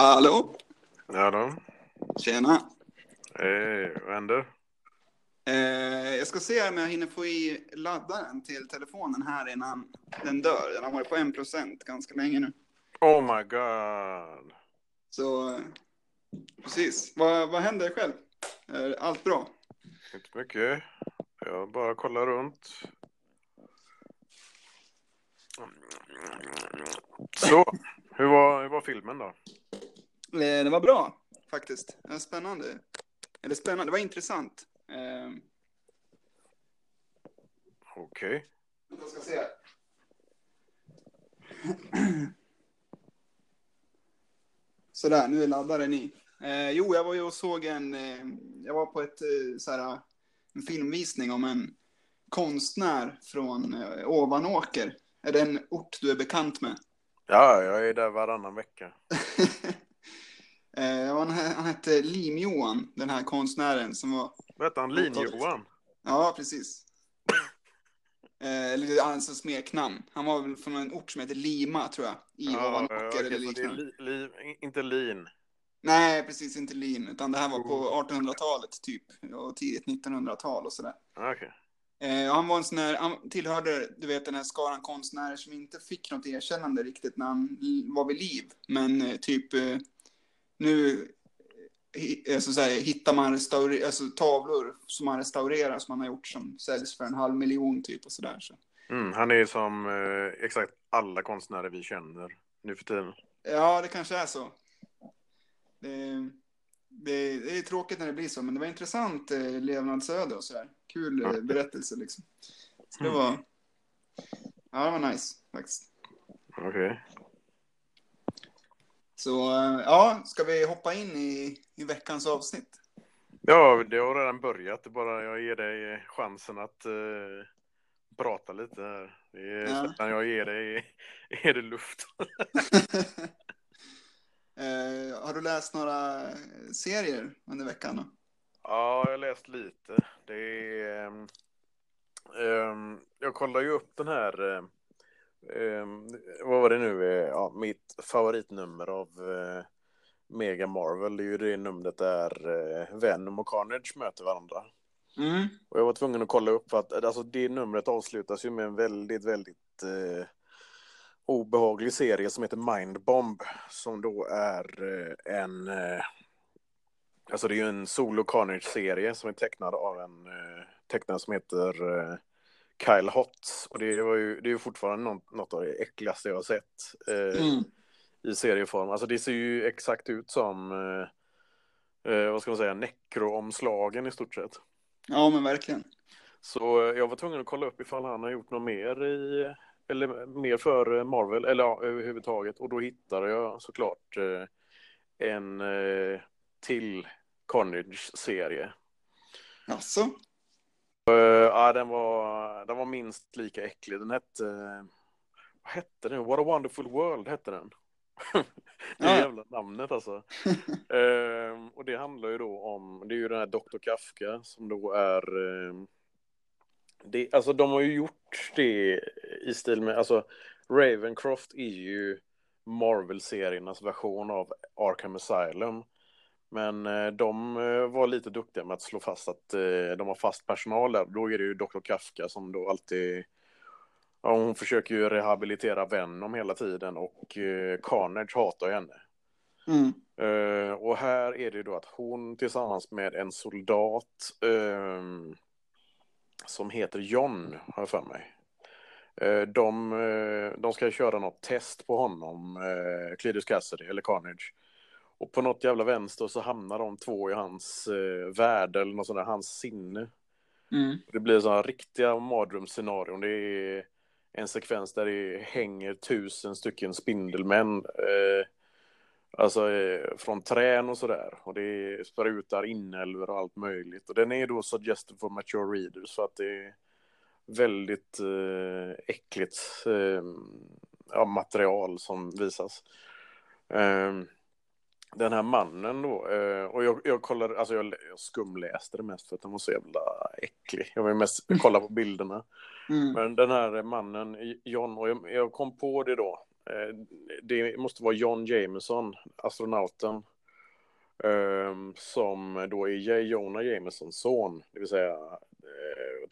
Hallå? Då. Tjena. Hej, vad händer? Eh, jag ska se om jag hinner få i laddaren till telefonen här innan den dör. Den har varit på 1% ganska länge nu. Oh my god. Så precis. Vad, vad händer själv? Är allt bra? Inte mycket. Jag bara kollar runt. Så, hur var, hur var filmen då? Eh, det var bra faktiskt. Det var spännande. Eller spännande, det var intressant. Eh, Okej. jag ska se. Sådär, nu är laddaren i. Eh, jo, jag var ju och såg en, eh, jag var på ett, eh, såhär, en filmvisning om en konstnär från eh, Ovanåker. Är det en ort du är bekant med? Ja, jag är där varannan vecka. eh, han, han hette Lim-Johan, den här konstnären som var, Vad heter han? Lin-Johan? ja precis. Eh, eller alltså smeknamn. Han var väl från en ort som heter Lima tror jag. I Ja, Ovanåker okej, eller liknande. li, li, inte lin. Nej, precis inte lin, utan det här var på 1800-talet typ. Och tidigt 1900-tal och sådär. Okej. Eh, och han var en sån här, han tillhörde, du vet den här skaran konstnärer som inte fick något erkännande riktigt när han var vid liv. Men eh, typ eh, nu alltså, så här, hittar man alltså, tavlor som man restaurerar som man har gjort som säljs för en halv miljon typ och sådär. Så. Mm, han är som eh, exakt alla konstnärer vi känner nu för tiden. Ja, det kanske är så. Det, det, det är tråkigt när det blir så, men det var intressant eh, levnadsöde och sådär. Kul eh, berättelse liksom. Så det Mm. var, ja det var nice faktiskt. Okej. Så eh, ja, ska vi hoppa in i, i veckans avsnitt? Ja, det har redan börjat. Bara jag ger dig chansen att eh, prata lite här. Det är Ja. sällan jag ger dig, ger dig luft. eh, har du läst några serier under veckan? Då? Ja, jag har läst lite. Det är, ehm, jag kollar ju upp den här, ehm, vad var det nu, ja, mitt favoritnummer av eh, Mega Marvel. Det är ju det numret där eh, Venom och Carnage möter varandra. Mm. Och jag var tvungen att kolla upp att alltså, det numret avslutas ju med en väldigt, väldigt eh, obehaglig serie som heter Mindbomb. Som då är eh, en... Eh, alltså det är ju en Solo Carnage-serie som är tecknad av en eh, tecknare som heter Kyle Hott. Och det var ju det är ju fortfarande något, något av det äckligaste jag har sett eh, Mm. i serieform. Alltså det ser ju exakt ut som, eh, eh, vad ska man säga, Necro-omslagen i stort sett. Ja, men verkligen. Så eh, jag var tvungen att kolla upp ifall han har gjort något mer i eller mer för Marvel eller ja, överhuvudtaget och då hittade jag såklart eh, en eh, till Carnage-serie. Alltså? Eh, ja, den var, den var minst lika äcklig. Den hette, vad hette den? What a wonderful world hette den. det Ja. jävla namnet alltså. Ehm, och det handlar ju då om, det är ju den här Dr. Kafka som då är ehm, det, alltså de har ju gjort det i stil med, alltså Ravencroft är ju Marvel-seriernas version av Arkham Asylum. Men eh, de eh, var lite duktiga med att slå fast att eh, de har fast personal där. Då är det ju Dr. Kafka som då alltid Ja, hon försöker ju rehabilitera Venom hela tiden och Carnage hatar henne. Mm. Och här är det ju då att hon tillsammans med en soldat ehm, som heter John, har jag för mig. De, de ska köra något test på honom, Cletus Cassidy, eller Carnage. Och på något jävla vänster så hamnar de två i hans uh, värld, eller något sånt där, hans sinne. Mm. Det blir sådana riktiga mardrömsscenarion. Det är en sekvens där det hänger tusen stycken spindelmän. Eh, alltså eh, från trän och sådär. Och det sprutar inälvor och allt möjligt. Och den är då suggested for mature readers. För att det är väldigt eh, äckligt eh, ja, material som visas. Eh, den här mannen då, eh, och jag, jag kollade, alltså jag, jag skumläste det mest för att den var så jävla äcklig. Jag vill mest kolla på bilderna. Mm. Men den här mannen, John, och jag, jag kom på det då, eh, det måste vara John Jameson, astronauten, ehm, som då är J. Jonah Jamesons son, det vill säga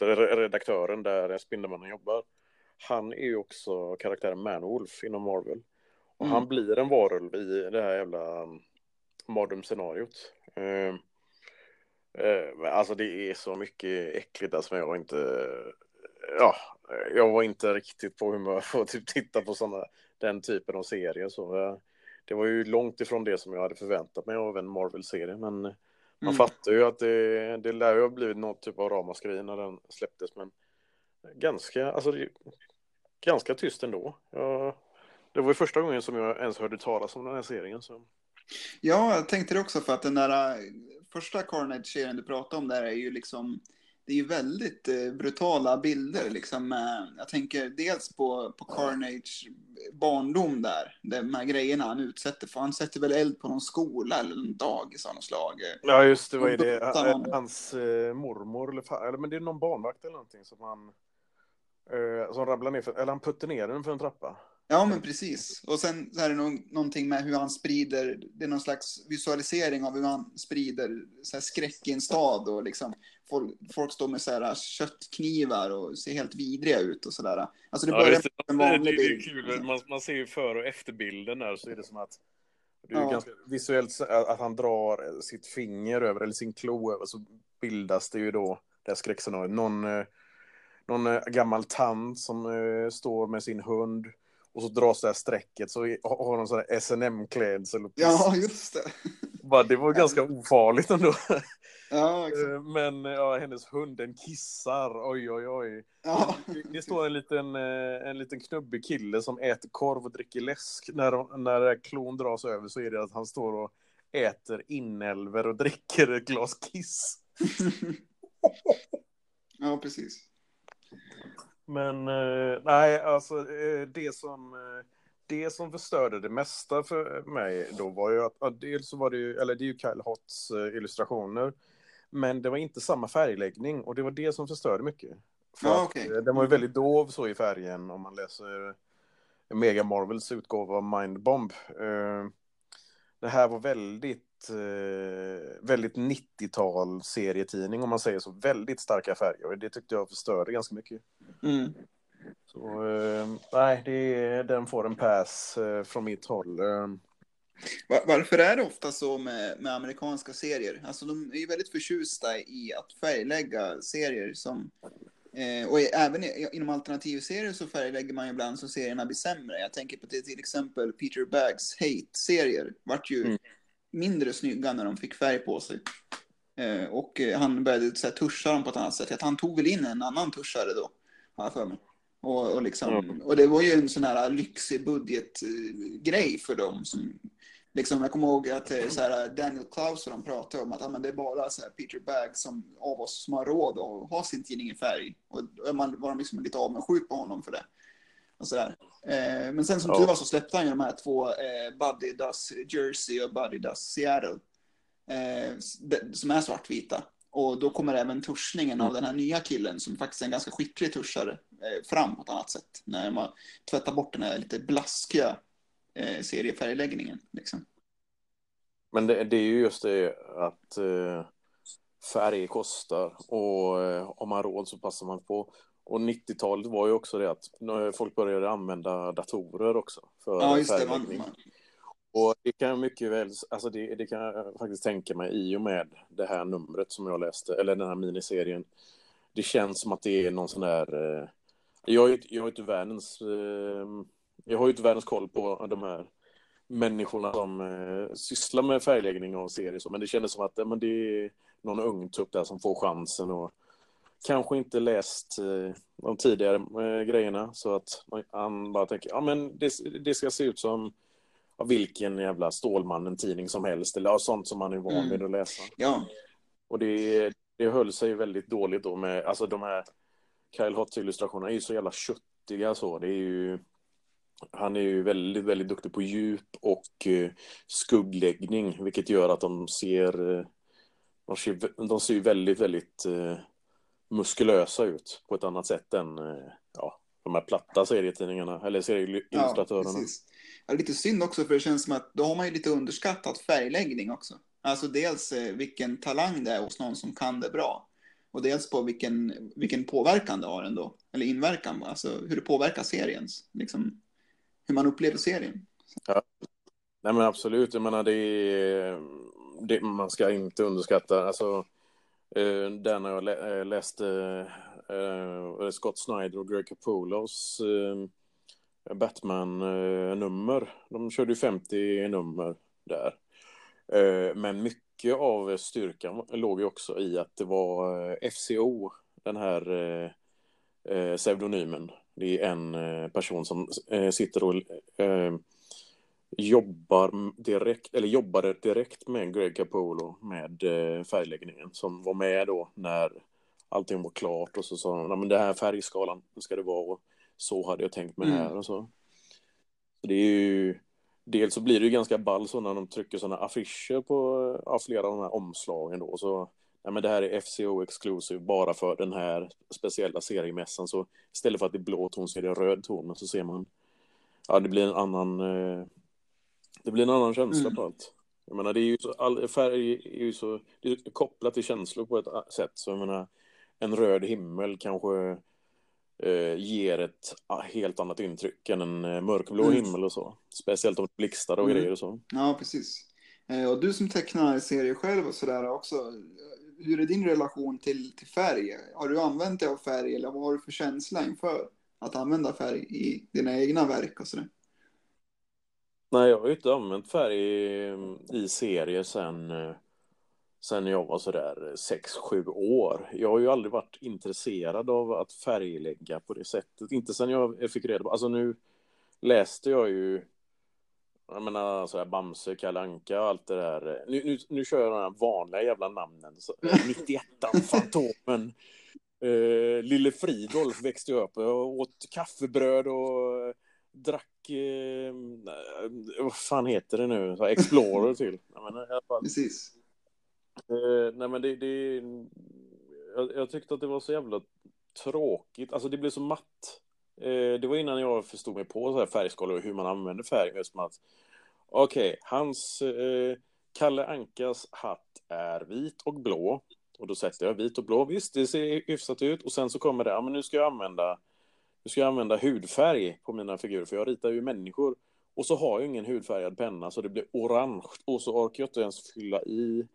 eh, redaktören där Spindelmannen jobbar. Han är ju också karaktären Manwolf inom Marvel. Och Mm. han blir en varulv i det här jävla um, mardrömsscenariot. Eh, eh, men alltså det är så mycket äckligt där som jag inte... Ja, jag var inte riktigt på humör för att typ titta på såna, den typen av serier. Så, eh, det var ju långt ifrån det som jag hade förväntat mig av en Marvel-serie. Men man Mm. fattar ju att det, det lär ju ha blivit något typ av ramaskri när den släpptes. Men ganska, alltså det, ganska tyst ändå. Jag, det var ju första gången som jag ens hörde talas om den här serien. Så. Ja, jag tänkte det också för att den där eh, första Carnage-serien du pratade om där är ju liksom det är ju väldigt eh, brutala bilder liksom. Eh, jag tänker dels på, på Carnage barndom där, de här grejerna han utsätter för. Han sätter väl eld på någon skola eller en dagis av något slag. Ja, just det. Vad är det? Hans mormor eller, fa- eller men det är någon barnvakt eller någonting som han eh, som ramlar ner för, eller han putter ner den för en trappa. Ja, men precis. Och sen så är det nog, någonting med hur han sprider, det är någon slags visualisering av hur han sprider så här skräck i en stad och liksom folk, folk står med så här köttknivar och ser helt vidriga ut och sådär. Alltså det börjar det. med en vanlig bild. kul. Man, man ser ju före och efterbilden där så är det som att det är Ja. ganska visuellt att han drar sitt finger över eller sin klo över så bildas det ju då det här skräckscenariot. Någon, eh, någon eh, gammal tant som eh, står med sin hund och så dras det här strecket så har de sån här SNM-klädsel. och Ja, just det. Bara, det var ganska ofarligt ändå. Ja, exakt. Eh, Men ja, hennes hund den kissar, oj oj oj. Ja. Det- står en liten, eh, en liten knubbig kille som äter korv och dricker läsk. När, när klon dras över så är det att han står och äter inälvor och dricker ett glas kiss. ja, precis. Men eh, nej, alltså eh, det som, eh, det som förstörde det mesta för mig då var ju att, ja, dels så var det ju, eller det är ju Kyle Hotts eh, illustrationer, men det var inte samma färgläggning och det var det som förstörde mycket. För okej. eh, Den var ju väldigt dov så i färgen om man läser Mega Marvels utgåva av Mindbomb. Det här var väldigt, eh, väldigt 90-tal serietidning om man säger så. Väldigt starka färger och det tyckte jag förstörde ganska mycket. Mm. Så eh, nej, det, den får en pass eh, från mitt håll. Eh, Va- Varför är det ofta så med, med amerikanska serier? Alltså de är ju väldigt förtjusta i att färglägga serier som eh, och även inom alternativserier så färglägger man ju ibland så serierna blir sämre. Jag tänker på till, till exempel Peter Baggs Hate-serier. Vart ju Mm. mindre snygga när de fick färg på sig. Eh, och eh, han började så här, tuscha dem på ett annat sätt. Att han tog väl in en annan tuschare då, har jag för mig. Och, och, liksom, Mm. och det var ju en sån här lyxig budgetgrej för dem. Som, liksom, jag kommer ihåg att eh, så här, Daniel Klaus och de pratade om att ah, men det är bara så här, Peter Bagg som, av oss som har råd att ha sin tidning i färg. Och man, var liksom lite avundsjuk på honom för det. Och så där. Eh, men sen som Ja. tur var så släppte han ju de här två, eh, Buddy Does Jersey och Buddy Does Seattle. Eh, som är svartvita. Och då kommer även tuschningen av den här nya killen som faktiskt är en ganska skicklig tuschare eh, fram på ett annat sätt. När man tvättar bort den här lite blaskiga eh, seriefärgläggningen. Liksom. Men det, det är ju just det att eh, färg kostar och eh, om man har råd så passar man på. Och 90-talet var ju också det att folk började använda datorer också för Ja, just det. Man, färgläggning. man, Och det kan jag mycket väl, alltså det, det kan jag faktiskt tänka mig i och med det här numret som jag läste, eller den här miniserien. Det känns som att det är någon sån där, eh, jag inte- jag ju inte världens, eh, jag har ju inte världens koll på de här människorna som eh, sysslar med färgläggning av serier så, men det kändes som att eh, men det är någon ung tupp där som får chansen och kanske inte läst eh, de tidigare eh, grejerna så att han bara tänker, ja men det, det ska se ut som av vilken jävla Stålmannen-tidning som helst, eller ja, sånt som man är van Mm. vid att läsa. ja, Och det, det höll sig väldigt dåligt då med, alltså de här Kyle Hotz-illustrationerna är ju så jävla köttiga så, det är ju han är ju väldigt, väldigt duktig på djup och eh, skuggläggning, vilket gör att de ser, eh, de ser, de ser ju väldigt, väldigt eh, muskulösa ut på ett annat sätt än, ja, de här platta serietidningarna, eller serieillustratörerna. Ja, precis. Ja, lite synd också, för det känns som att då har man ju lite underskattat färgläggning också. Alltså dels vilken talang det är hos någon som kan det bra. Och dels på vilken, vilken påverkan det har ändå. Eller inverkan, alltså hur det påverkar serien. Liksom, hur man upplever serien. Ja. Nej men absolut, jag menar det, är, det man ska inte underskatta, alltså eh, där när jag lä, eh, läste äh, Scott Snyder och Greg Capullos äh, Batman-nummer. De körde ju 50 nummer där. Äh, men mycket av styrkan låg ju också i att det var FCO, den här pseudonymen. Det är en person som sitter och jobbar direkt, eller jobbade direkt med Greg Capullo med färgläggningen som var med då när allting var klart och så sa han, men det här färgskalan ska det vara och så hade jag tänkt mig mm. här och så. så. Det är ju, dels så blir det ju ganska ball så när de trycker sådana affischer på ja, flera av de här omslagen då. Så, ja, men det här är FCO Exclusive bara för den här speciella seriemässan. Så istället för att det är blå ton så är det röd ton. Och så ser man, ja det blir en annan, eh, det blir en annan känsla mm. på allt. Jag menar det är ju så, all, färg är ju så, det är kopplat till känslor på ett sätt. Så jag menar, en röd himmel kanske eh, ger ett helt annat intryck än en eh, mörkblå mm. himmel och så. Speciellt om det blixtar och mm. grejer och så. Ja, precis. Eh, och du som tecknar serier själv och sådär också. Hur är din relation till, till färg? Har du använt dig av färg eller vad har du för känsla inför att använda färg i dina egna verk och sådär? Nej, jag har ju inte använt färg i, i serier sen sen jag var sådär 6-7 år. Jag har ju aldrig varit intresserad av att färglägga på det sättet. Inte sen jag fick reda på, alltså nu läste jag ju jag menar sådär Bamse, Kalanka och allt det där. Nu, nu, nu kör jag de här vanliga jävla namnen. 91 Fantomen. Uh, Lille Fridolf växte upp och åt kaffebröd och drack, uh, vad fan heter det nu, Explorer till. Jag menar, Precis. Eh, nej men det, det jag, jag, tyckte att det var så jävla tråkigt, alltså det blev så matt. Eh, det var innan jag förstod mig på så här färgskalor och hur man använder färg. Just att, okej, okay, hans eh, Kalle Ankas hatt är vit och blå. Och då sätter jag vit och blå. Visst, det ser hyfsat ut. Och sen så kommer det, ja men nu ska jag använda, nu ska jag använda hudfärg på mina figurer, för jag ritar ju människor. Och så har jag ingen hudfärgad penna, så det blir orange. Och så orkar jag inte ens fylla i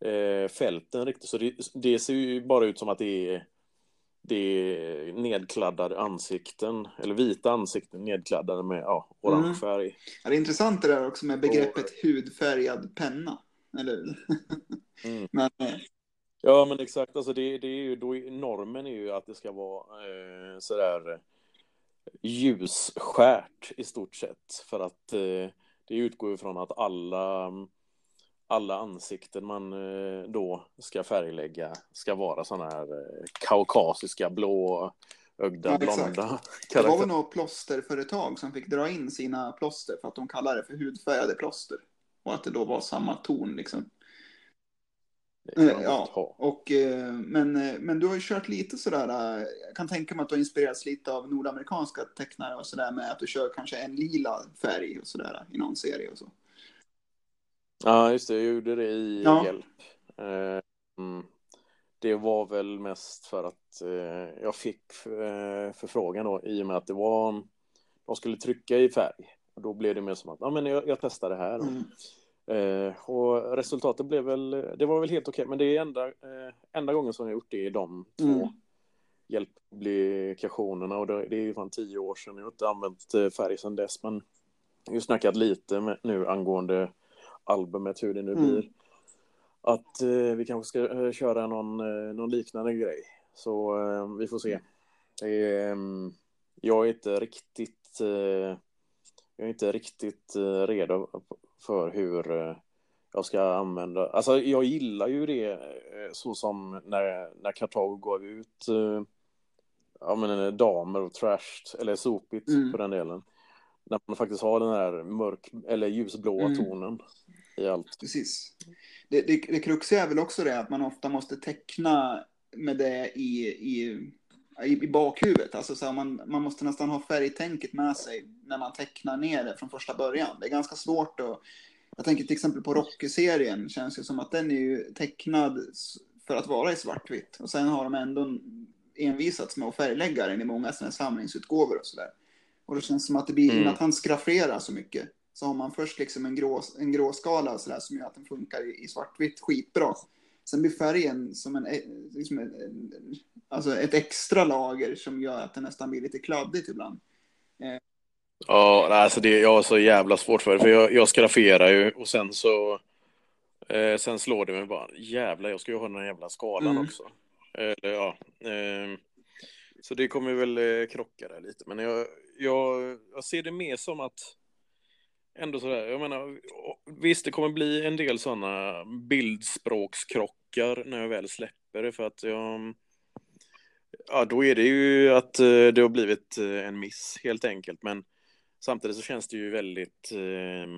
eh, fälten riktigt. Så det, det, ser ju bara ut som att det är, det är nedkladdade ansikten, eller vita ansikten nedkladdade med ja, orange mm. färg. Ja, det är intressant det där också med begreppet Och... hudfärgad penna, eller mm. men, eh... Ja, men exakt. Alltså det, det är ju, då, normen är ju att det ska vara eh, sådär ljusskärt i stort sett. För att eh, det utgår ju från att alla alla ansikten man eh, då ska färglägga ska vara sådana här eh, kaukasiska, blå, ögda, ja, blonda. Det var väl något plåsterföretag som fick dra in sina plåster för att de kallade det för hudfärgade plåster. Och att det då var samma ton liksom. Eh, ja, och, men, men du har ju kört lite sådär, jag kan tänka mig att du har inspirerats lite av nordamerikanska tecknare och sådär med att du kör kanske en lila färg och sådär i någon serie och så. Ja, just det. Jag gjorde det i ja. Hjälp. Eh, mm. Det var väl mest för att eh, jag fick eh, förfrågan då i och med att det var de skulle trycka i färg. Och då blev det mer som att ja, men jag, jag testar det här. Mm. Eh, och resultatet blev väl, det var väl helt okej, men det är enda, eh, enda gången som jag gjort det i de två mm. hjälppublikationerna och det, det är ju fan tio år sedan. Jag har inte använt färg sedan dess, men jag har snackat lite med, nu angående albumet, hur det nu mm. blir. Att eh, vi kanske ska eh, köra någon, eh, någon liknande grej. Så eh, vi får se. Är, jag är inte riktigt, jag är inte riktigt redo för hur jag ska använda. Alltså jag gillar ju det så som när, när Kartago gav ut ja, men, damer och trashed, eller sopigt mm. på den delen. När man faktiskt har den här mörk eller ljusblåa mm. tonen i allt. Precis. Det, det, det kruxiga är väl också det att man ofta måste teckna med det i, i i, bakhuvudet. Alltså så man, man måste nästan ha färgtänket med sig när man tecknar ner det från första början. Det är ganska svårt att... Jag tänker till exempel på Rocky-serien, känns det som att den är ju tecknad för att vara i svartvitt. Och sen har de ändå envisats med att färglägga den i många sådana samlingsutgåvor och sådär. Och det känns som att det blir, mm. att han skrafferar så mycket, så har man först liksom en, grå, en gråskala och sådär som gör att den funkar i, i svartvitt skitbra. Sen blir färgen som en, liksom en, en, alltså ett extra lager som gör att det nästan blir lite kladdigt ibland. Eh. Ja, alltså det, jag har så jävla svårt för det, för jag, jag skrafferar ju och sen så eh, sen slår det mig bara, jävlar, jag ska ju ha den här jävla skalan mm. också. Eller ja, eh, så det kommer väl eh, krocka där lite, men jag, jag, jag ser det mer som att ändå sådär, jag menar, visst det kommer bli en del sådana bildspråkskrockar när jag väl släpper det för att jag, ja då är det ju att eh, det har blivit eh, en miss helt enkelt, men samtidigt så känns det ju väldigt, eh,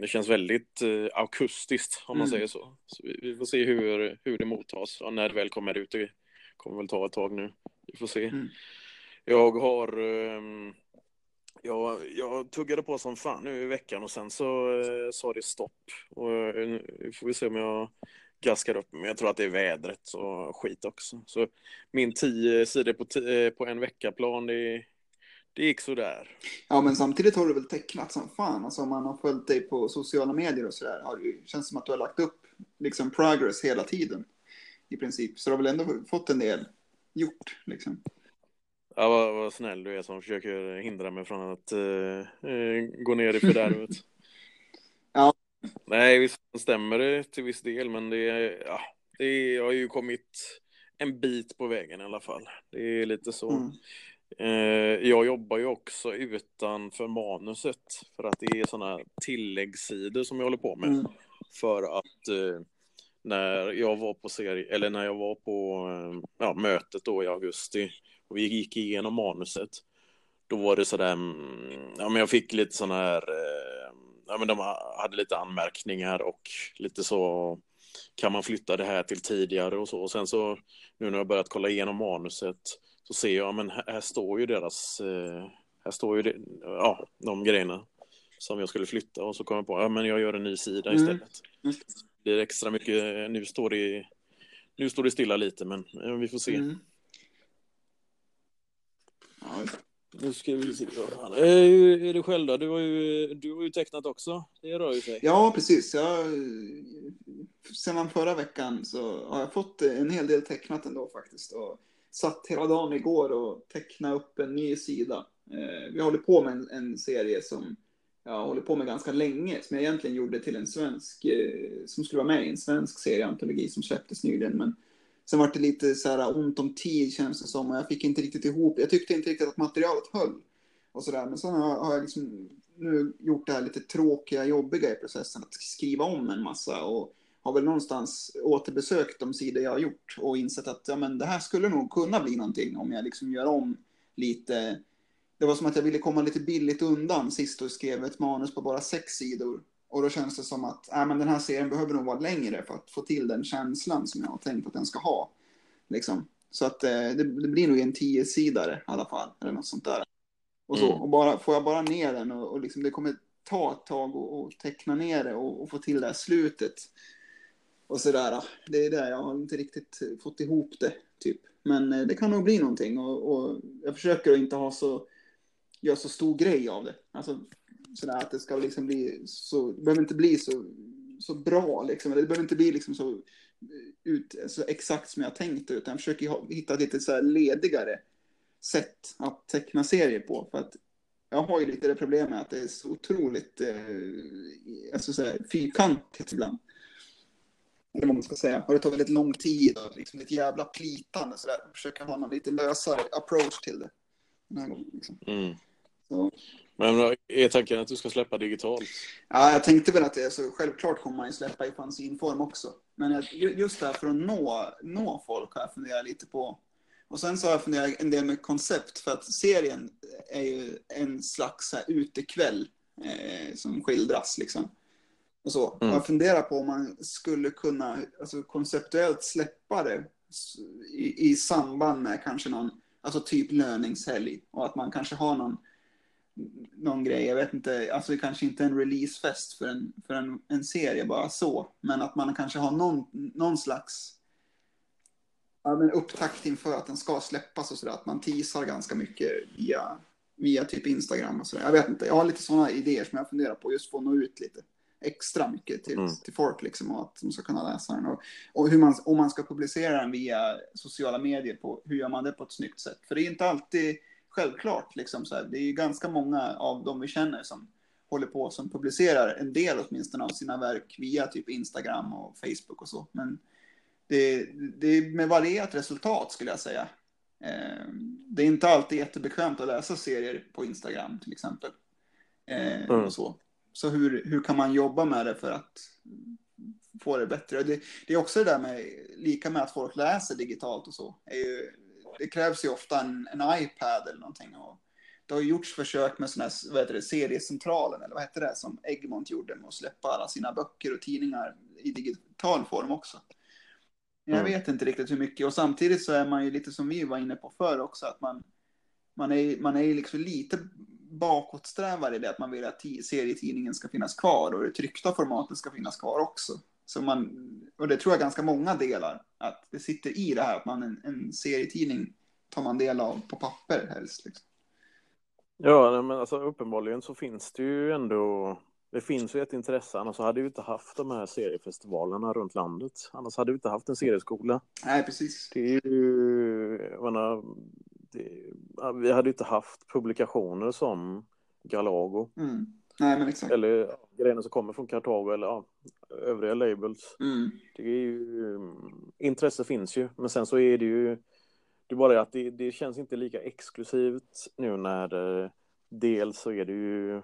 det känns väldigt akustiskt om man mm. säger så. så vi, får se hur, hur det mottas och när det väl kommer ut, det kommer väl ta ett tag nu, vi får se. Mm. Jag har ehm, jag, jag tuggade på som fan nu i veckan och sen så eh, sa det stopp. Och nu får vi se om jag gaskar upp. Men jag tror att det är vädret och skit också. Så min tio sidor på, tio, eh, på en vecka-plan, det, det gick sådär. Ja, men samtidigt har du väl tecknat som fan. Alltså om man har följt dig på sociala medier och sådär. Det känns som att du har lagt upp liksom progress hela tiden. I princip. Så du har väl ändå fått en del gjort liksom. Ja, vad, vad snäll du är som försöker hindra mig från att uh, gå ner i fördärvet. ja. Nej, visst stämmer det till viss del, men det, ja, det har ju kommit en bit på vägen i alla fall. Det är lite så. Mm. Uh, jag jobbar ju också utanför manuset för att det är sådana tilläggssidor som jag håller på med. Mm. För att uh, när jag var på serie, eller när jag var på ja, mötet då i augusti och vi gick igenom manuset, då var det sådär, mm, ja men jag fick lite sådana här, eh, ja men de hade lite anmärkningar och lite så, kan man flytta det här till tidigare och så. Och sen så, nu när jag börjat kolla igenom manuset, så ser jag, men här står ju deras, eh, här står ju det, ja, de grejerna som jag skulle flytta och så kom jag på, ja men jag gör en ny sida mm. istället. Mm. Det är extra mycket, nu står det, nu står det stilla lite men vi får se. Mm. Nu ska vi se. Eh, hur är det själv då? Du har, ju, du har ju tecknat också. Det rör ju sig. Ja, precis. Jag, sedan förra veckan så har jag fått en hel del tecknat ändå faktiskt. Och satt hela dagen igår och tecknade upp en ny sida. Eh, vi håller på med en, en serie som jag håller på med ganska länge, som jag egentligen gjorde till en svensk, eh, som skulle vara med i en svensk serieantologi som släpptes nyligen. Men Sen var det lite så här äh, ont om tid känns det som och jag fick inte riktigt ihop. Jag tyckte inte riktigt att materialet höll. Och så där. Men sen har, har jag liksom nu gjort det här lite tråkiga, jobbiga i processen. Att skriva om en massa och har väl någonstans återbesökt de sidor jag har gjort och insett att ja, men det här skulle nog kunna bli någonting om jag liksom gör om lite. Det var som att jag ville komma lite billigt undan sist och skrev ett manus på bara sex sidor och då känns det som att äh, men den här serien behöver nog vara längre för att få till den känslan som jag har tänkt att den ska ha. Liksom. Så att eh, det, det, blir nog en tio-sidare i alla fall, eller något sånt där. Och, så, mm. och bara, får jag bara ner den och, och liksom, det kommer ta ett tag att teckna ner det och, och, få till det här slutet. Och sådär. Det är där jag har inte riktigt fått ihop det, typ. Men eh, det kan nog bli någonting och, och jag försöker att inte ha så, göra så stor grej av det. Alltså, sådär att det ska liksom bli så, det behöver inte bli så, så bra liksom. Det behöver inte bli liksom så, ut, så exakt som jag tänkte utan jag försöker hitta lite så ledigare sätt att teckna serier på. För att jag har ju lite det problemet att det är så otroligt eh, alltså så här, fyrkantigt ibland. Eller vad man ska säga. Och det tar väldigt lång tid och liksom ett jävla plitande sådär. Försöka ha någon lite lösare approach till det. Den här gången, liksom. mm. så. Men är tanken att du ska släppa digitalt? Ja, jag tänkte väl att det är så självklart kommer man ju släppa i fanzinform också. Men just det här för att nå, nå folk har jag funderat lite på. Och sen så har jag funderat en del med koncept för att serien är ju en slags här utekväll eh, som skildras liksom. Och så. Mm. Jag funderar på om man skulle kunna alltså, konceptuellt släppa det i, i samband med kanske någon Alltså typ löningshelg och att man kanske har någon, någon grej, jag vet inte, alltså kanske inte en releasefest för en, för en, en serie bara så, men att man kanske har någon, någon slags ja, men upptakt inför att den ska släppas och sådär, att man teasar ganska mycket via, via typ Instagram och sådär. Jag vet inte, jag har lite sådana idéer som jag funderar på just för att nå ut lite extra mycket till, mm. till folk liksom och att de ska kunna läsa den. Och, och hur man, om man ska publicera den via sociala medier, på, hur gör man det på ett snyggt sätt? För det är inte alltid självklart. Liksom, så här. Det är ju ganska många av dem vi känner som håller på som publicerar en del åtminstone av sina verk via typ Instagram och Facebook och så. Men det, det är med varierat resultat skulle jag säga. Eh, det är inte alltid jättebekvämt att läsa serier på Instagram till exempel. Eh, mm. och så. Så hur, hur kan man jobba med det för att få det bättre? Det, det är också det där med, lika med att folk läser digitalt och så. Ju, det krävs ju ofta en, en iPad eller någonting. Och det har gjorts försök med sådana här, vad heter det, seriecentralen, eller vad heter det, som Egmont gjorde med att släppa alla sina böcker och tidningar i digital form också. Jag mm. vet inte riktigt hur mycket, och samtidigt så är man ju lite som vi var inne på förr också, att man, man är, man är liksom lite bakåtsträvare i det att man vill att serietidningen ska finnas kvar och det tryckta formatet ska finnas kvar också. Så man, och det tror jag ganska många delar, att det sitter i det här att man en, en serietidning tar man del av på papper helst. Liksom. Ja, men alltså uppenbarligen så finns det ju ändå, det finns ju ett intresse, annars hade vi inte haft de här seriefestivalerna runt landet. Annars hade vi inte haft en serieskola. Nej, precis. Det är ju, jag menar, det, vi hade inte haft publikationer som Galago. Mm. Nej, men exakt. Eller ja, grejerna som kommer från Kartago eller ja, övriga labels. Mm. Det är ju, intresse finns ju, men sen så är det ju det är bara att det, det känns inte lika exklusivt nu när eh, dels så är det ju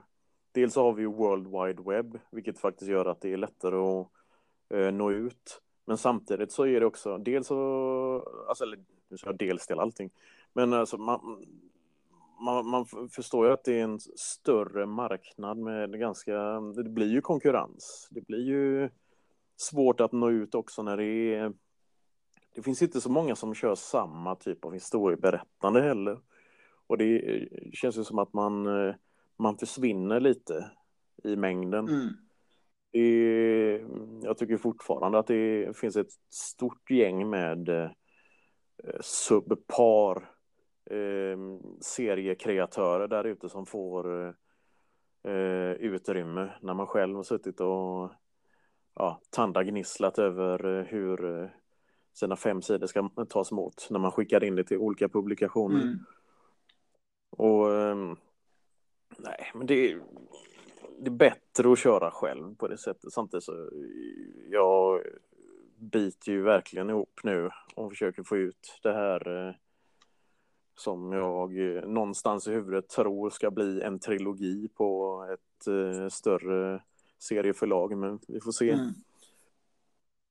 dels har vi ju World Wide Web, vilket faktiskt gör att det är lättare att eh, nå ut. Men samtidigt så är det också, dels så, alltså, eller nu ska jag dels till allting, men alltså man, man, man, förstår ju att det är en större marknad med ganska, det blir ju konkurrens. Det blir ju svårt att nå ut också när det är, det finns inte så många som kör samma typ av historieberättande heller. Och det känns ju som att man, man försvinner lite i mängden. Mm. Det, jag tycker fortfarande att det finns ett stort gäng med eh, subpar eh, seriekreatörer där ute som får eh, utrymme när man själv har suttit och ja, tandagnisslat över eh, hur eh, sina fem sidor ska tas emot när man skickar in det till olika publikationer. Mm. Och eh, nej, men det, det är bättre att köra själv på det sättet. Samtidigt så jag biter ju verkligen ihop nu och försöker få ut det här eh, som jag eh, någonstans i huvudet tror ska bli en trilogi på ett eh, större serieförlag, men vi får se. Mm.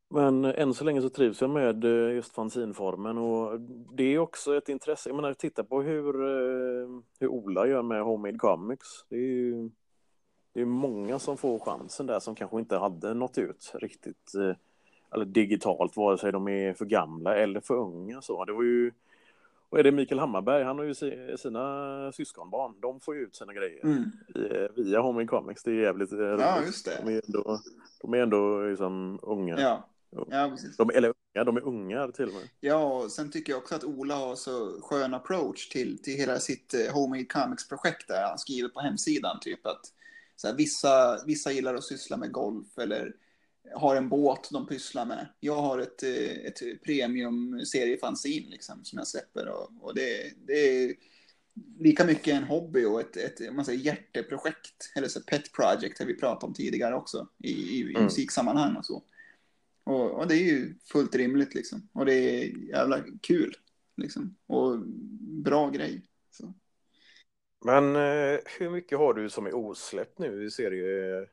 Men än så länge så trivs jag med eh, just fanzinformen och det är också ett intresse. Jag menar, titta på hur, hur Ola gör med Homemade Comics. Det är ju det är många som får chansen där som kanske inte hade nått ut riktigt eller digitalt, vare sig de är för gamla eller för unga. Så det var ju och är det Mikael Hammarberg, han har ju sina syskonbarn, de får ju ut sina grejer mm. via Homing Comics, det är jävligt roligt. Ja, just det. De är ändå, de är ändå liksom unga. Ja. Ja, precis. De, eller unga, de är unga till och med. Ja, och sen tycker jag också att Ola har så skön approach till, till hela sitt uh, Homemade Comics-projekt där han skriver på hemsidan typ att så här, vissa, vissa gillar att syssla med golf eller har en båt de pysslar med. Jag har ett, eh, ett premium seriefanzin liksom, som jag släpper och, och det, det, är lika mycket en hobby och ett, ett man säger, hjärteprojekt, eller så pet project har vi pratat om tidigare också i, i, i mm. musiksammanhang och så. Och, och, det är ju fullt rimligt liksom. Och det är jävla kul liksom. Och bra grej. Så. Men eh, hur mycket har du som är osläppt nu i serie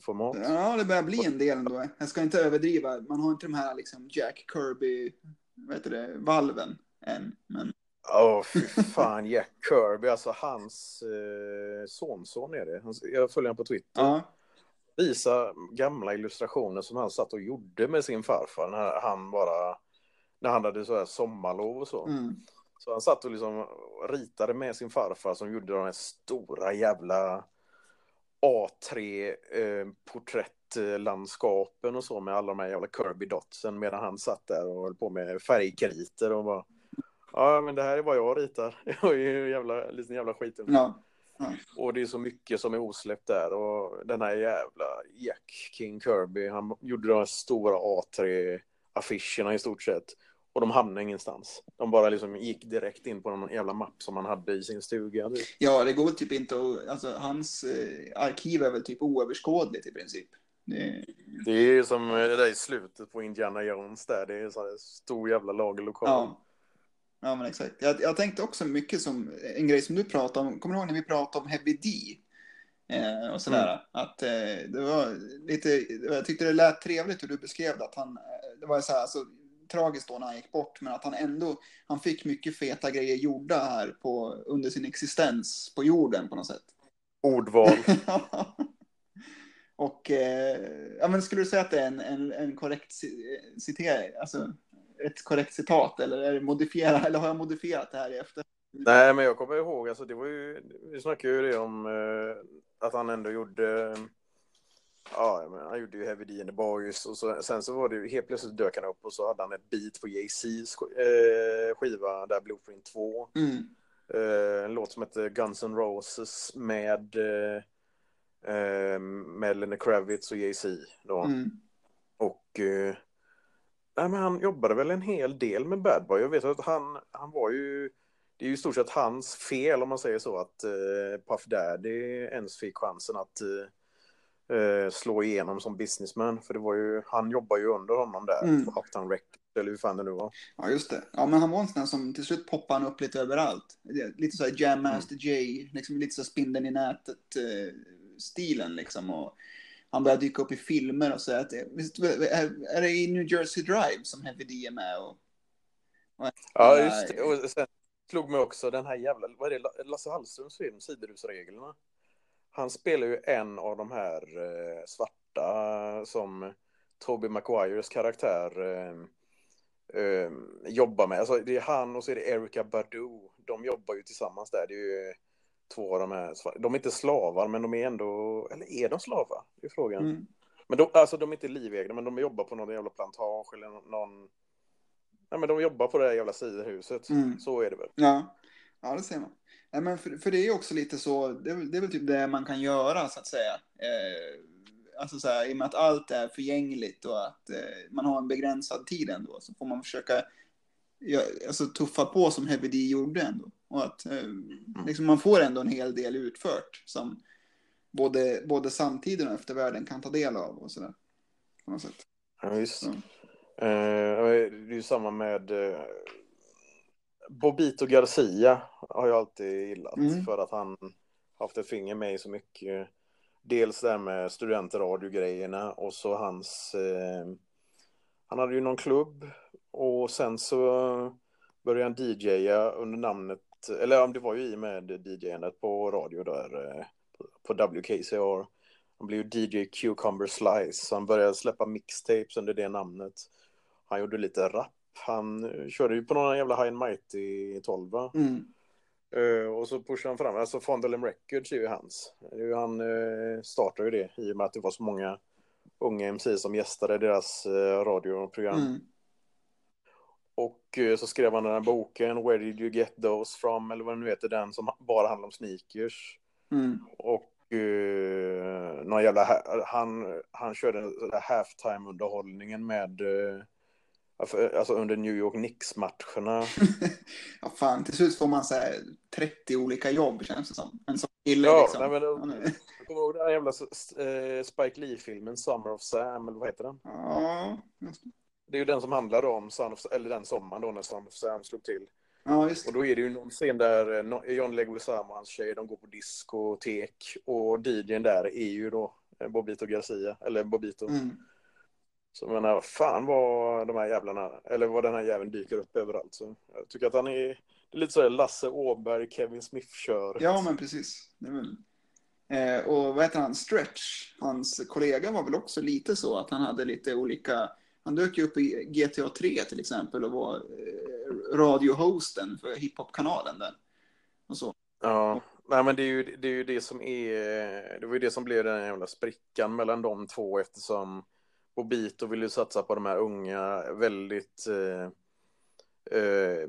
format. Ja, det börjar bli en del ändå. Jag ska inte överdriva. Man har inte de här liksom Jack Kirby, vad heter det, valven än. Men... Åh, oh, fy fan, Jack Kirby, alltså hans eh, sonson är det. Jag följer honom på Twitter. Ja. Visa gamla illustrationer som han satt och gjorde med sin farfar när han bara, när han hade så här sommarlov och så. Mm. Så han satt och liksom ritade med sin farfar som gjorde de här stora jävla A3 eh, och så med alla de här jävla Kirby dotsen medan han satt där och höll på med färgkriter och bara Ja men det här är vad jag ritar. Jag är ju jävla, liten jävla skit. Ja. Ja. Och det är så mycket som är osläppt där och den här jävla Jack King Kirby han gjorde de här stora A3 affischerna i stort sett. Och de hamnade ingenstans. De bara liksom gick direkt in på någon jävla mapp som han hade i sin stuga. typ. Ja, det går typ inte att... Alltså, hans eh, arkiv är väl typ oöverskådligt i princip. Det, Det är ju som det där i slutet på Indiana Jones där. Det är sån här stor jävla lagerlokal. ja. ja, men exakt. Jag, jag tänkte också mycket som en grej som du pratade om. Kommer du ihåg när vi pratade om Heavy D? Eh, och sådär. Att eh, det var lite... Jag tyckte det lät trevligt hur du beskrev det. Att han, eh, det var så här, alltså, tragiskt då när han gick bort, men att han ändå han fick mycket feta grejer gjorda här på, under sin existens på jorden på något sätt. Ordval. Och eh, ja, men skulle du säga att det är en, en, en korrekt ci- citering, alltså ett korrekt citat eller är det modifierat, eller har jag modifierat det här i efter? Nej, men jag kommer ihåg, alltså det var ju, vi snackade ju det om eh, att han ändå gjorde, ja, men han gjorde ju Heavy D and the Boys och så, sen så var det ju helt plötsligt dök han upp och så hade han ett beat på Jay-Z's eh, skiva där Blueprint 2. Mm. Eh, en låt som heter Guns N' Roses med, eh, eh, med Lenny Kravitz och Jay-Z då. Mm. Och eh, nej, men han jobbade väl en hel del med Bad Boy. Jag vet att han, han var ju, det är ju i stort sett hans fel om man säger så att eh, Puff Daddy ens fick chansen att eh, eh, slå igenom som businessman. För det var ju, han jobbar ju under honom där Mm. på Uptown Records, eller hur fan det nu var. Ja, just det. Ja, men han var en sån där som till slut poppade han upp lite överallt. Lite så här Jam Master Jay, liksom lite så spindeln i nätet-stilen liksom. Och han började dyka upp i filmer och så. Att, visst, är, är det i New Jersey Drive som Heavy D är med? Och, och, Ja, just det. Och sen slog mig också den här jävla, vad är det, Lasse Hallströms film, Siderhusreglerna. Han spelar ju en av de här eh, svarta som Toby Maguires karaktär eh, eh, jobbar med. Alltså, det är han och så är det Erika Badu. De jobbar ju tillsammans där. Det är ju två av de här svarta. De är inte slavar, men de är ändå, eller är de slavar? Det är frågan. Mm. Men de, alltså de är inte livegna, men de jobbar på någon jävla plantage eller någon... Nej, men de jobbar på det här jävla sidohuset. Mm. Så är det väl. Ja, ja det ser man. Ja, men för, för det är också lite så, det är, väl- det är väl typ det man kan göra så att säga. Eh, alltså så här, i och med att allt är förgängligt och att eh, man har en begränsad tid ändå så får man försöka ja, alltså, tuffa på som Heavy D gjorde ändå. Och att eh, liksom, man får ändå en hel del utfört som både, både samtiden och eftervärlden kan ta del av och sådär. På något sätt. Ja, visst. Mm. Eh, det är ju samma med eh, Bobito Garcia har jag alltid gillat Mm. för att han haft ett finger med i så mycket. Dels det här med studentradiogrejerna och så hans eh, han hade ju någon klubb och sen så började han DJa under namnet eller ja, det var ju i med DJandet på radio där eh, på, på WKCR. Han blev ju DJ Cucumber Slice så han började släppa mixtapes under det namnet. Han gjorde lite rap. Han eh, körde ju på någon jävla High and Mighty 12 va? Mm. Eh, och så pushade han fram, alltså Fondlem Records är ju hans. Han uh, startade ju det i och med att det var så många unga MC som gästade deras uh, radioprogram. Mm. Och eh, så skrev han den här boken, Where did you get those from? Eller vad den nu heter, den som bara handlar om sneakers. Mm. Och uh, någon jävla, ha- han, han körde halftime-underhållningen med, eh, alltså under New York Knicks-matcherna. ja, fan, till slut får man så här 30 olika jobb känns det som. En sån kille Ja, liksom. nej, men är- Jag kommer ihåg den här jävla eh, Spike Lee-filmen Summer of Sam, eller vad heter den? Ja, det. Är ju den som handlar om, Son of, eller den sommaren då när Son of Sam slog till. Ja, just Och det. då är det ju någon scen där eh, John Leguizamo och hans tjej, de går på diskotek. Och DJn där är ju då eh, Bobito Garcia, eller Bobito. Mm. Så jag menar, fan vad de här jävlarna, eller vad den här jäveln dyker upp överallt. Så jag tycker att han är, det är lite så här Lasse Åberg, Kevin Smith-kör. Ja, men precis. Väl... eh, och vad heter han? Stretch, hans kollega var väl också lite så att han hade lite olika... Han dök ju upp i GTA 3 till exempel och var eh, radiohosten för hiphop-kanalen där. Och så. Ja, nej men det är, ju, det är ju det som är, det var ju det som blev den jävla sprickan mellan de två eftersom Bobito ville satsa på de här unga, väldigt eh, eh,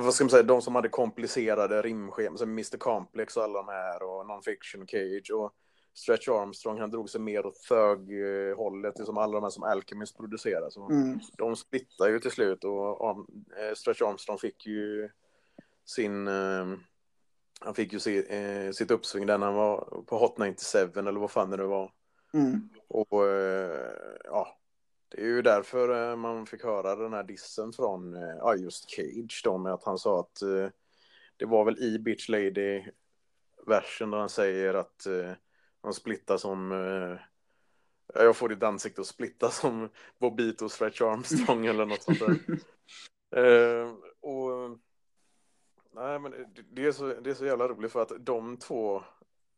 vad ska man säga, de som hade komplicerade rimscheman, som Mr Complex och alla de här och Non-Fiction Cage och Stretch Armstrong, han drog sig mer åt thug-hållet, som alla de här som Alchemist producerar. Så Mm. De splittar ju till slut och eh, Stretch Armstrong fick ju sin, eh, han fick ju eh, sitt uppsving där när han var på Hot 97 eller vad fan det var. Mm. Och eh, ja, det är ju därför eh, man fick höra den här dissen från eh, ja, just Cage då med att han sa att eh, det var väl i Bitch Lady versen där han säger att eh, han splittar som eh, ja, jag får ditt ansikte att splitta som Bobito Stretch Armstrong eller något sånt där. Eh, och nej, men det, det, är så, det är så jävla roligt för att de två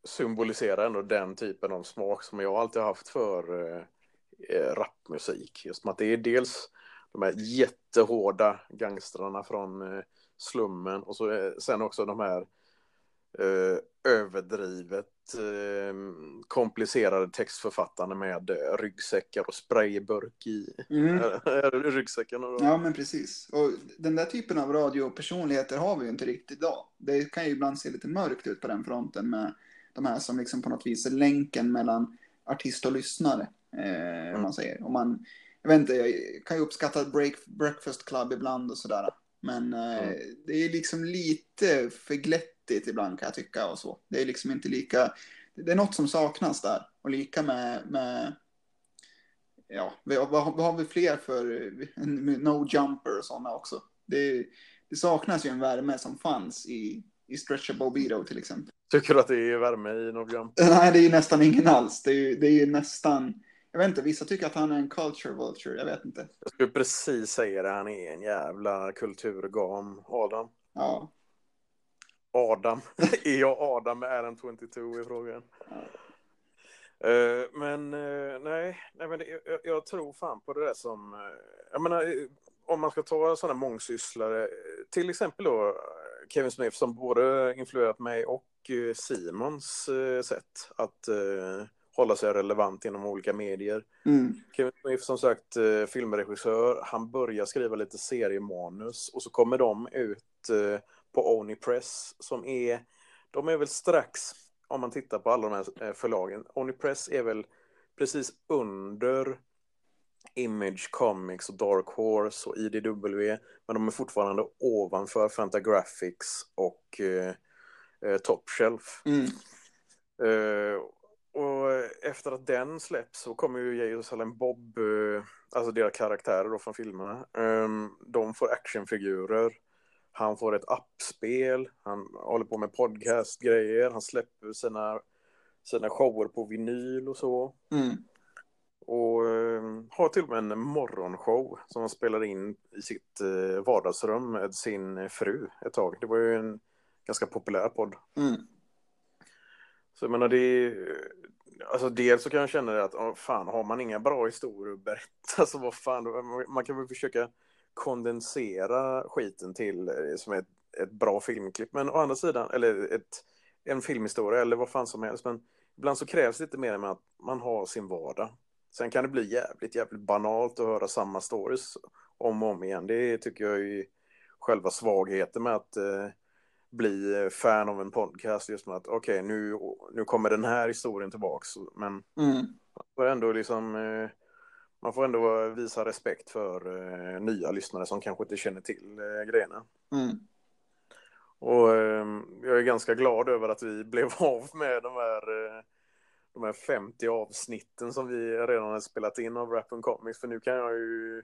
symboliserar ändå den typen av smak som jag alltid haft för eh, eh, rapmusik. Just att det är dels de här jättehårda gangstrarna från eh, slummen och så eh, sen också de här eh, överdrivet eh, komplicerade textförfattarna med ryggsäckar och sprayburk i Mm. ryggsäcken. Och Ja, men precis. Och den där typen av radiopersonligheter har vi ju inte riktigt idag. Det kan ju ibland se lite mörkt ut på den fronten med de här som liksom på något vis är länken mellan artist och lyssnare. Eh, om man säger. Om man, jag vet inte, jag kan ju uppskatta break, Breakfast Club ibland och sådär. Men eh, Mm. det är liksom lite för glättigt ibland kan jag tycka och så. Det är liksom inte lika, det är något som saknas där. Och lika med, med ja, vad, vad, har vi fler för No Jumper och sådana också? Det, det saknas ju en värme som fanns i, i Stretcher Bobito till exempel. Tycker du att det är värme i No Jump? Nej, det är ju nästan ingen alls. Det är ju, det är nästan, jag vet inte, vissa tycker att han är en culture vulture, jag vet inte. Jag skulle precis säga det, han är en jävla kulturgam, Adam. Ja, Adam. är jag Adam med Adam 22 i frågan? Eh, men eh, nej, nej men det, jag, jag tror fan på det där som, uh, jag menar, eh, om man ska ta sådana mångsysslare, eh, till exempel då eh, Kevin Smith som både influerat mig och eh, Simons eh, sätt att eh, hålla sig relevant inom olika medier. mm. Kevin Smith som sagt filmregissör, han börjar skriva lite seriemanus och så kommer de ut på Oni Press som är, de är väl strax, om man tittar på alla de här förlagen, Oni Press är väl precis under Image Comics och Dark Horse och IDW, men de är fortfarande ovanför Fantagraphics och eh, Top Shelf. Mm. Eh, och efter att den släpps så kommer ju Jerusalem Bob, eh, alltså deras karaktärer då från filmerna, eh, de får actionfigurer. Han får ett appspel, han håller på med podcastgrejer, han släpper sina, sina shower på vinyl och så. Mm. Och eh, har till och med en morgonshow som han spelar in i sitt eh, vardagsrum med sin fru ett tag. Det var ju en ganska populär podd. Mm. Så jag menar, det är, alltså dels så kan jag känna det att, oh, fan, har man inga bra historier att berätta så vad fan, man kan väl försöka kondensera skiten till eh, som ett, ett bra filmklipp. Men å andra sidan, eller ett, en filmhistoria eller vad fan som helst. Men ibland så krävs det lite mer med att man har sin vardag. Sen kan det bli jävligt, jävligt banalt att höra samma stories om och om igen. Det tycker jag är själva svagheten med att eh, bli fan av en podcast. Just med att okej, okay, nu, nu kommer den här historien tillbaks. Men Mm. man får ändå liksom eh, man får ändå visa respekt för eh, nya lyssnare som kanske inte känner till eh, grejerna. Mm. Och eh, jag är ganska glad över att vi blev av med de här, eh, de här 50 avsnitten som vi redan har spelat in av Rap and Comics. För nu kan jag ju